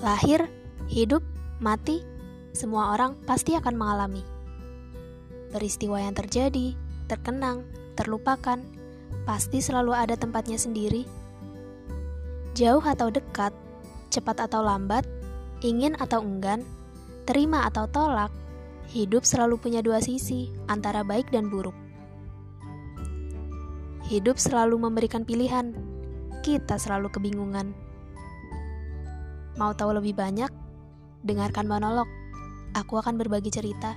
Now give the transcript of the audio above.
Lahir, hidup, mati, semua orang pasti akan mengalami. Peristiwa yang terjadi, terkenang, terlupakan, pasti selalu ada tempatnya sendiri. Jauh atau dekat, cepat atau lambat, ingin atau enggan, terima atau tolak, hidup selalu punya dua sisi, antara baik dan buruk. Hidup selalu memberikan pilihan, kita selalu kebingungan. Mau tahu lebih banyak? Dengarkan monolog. Aku akan berbagi cerita.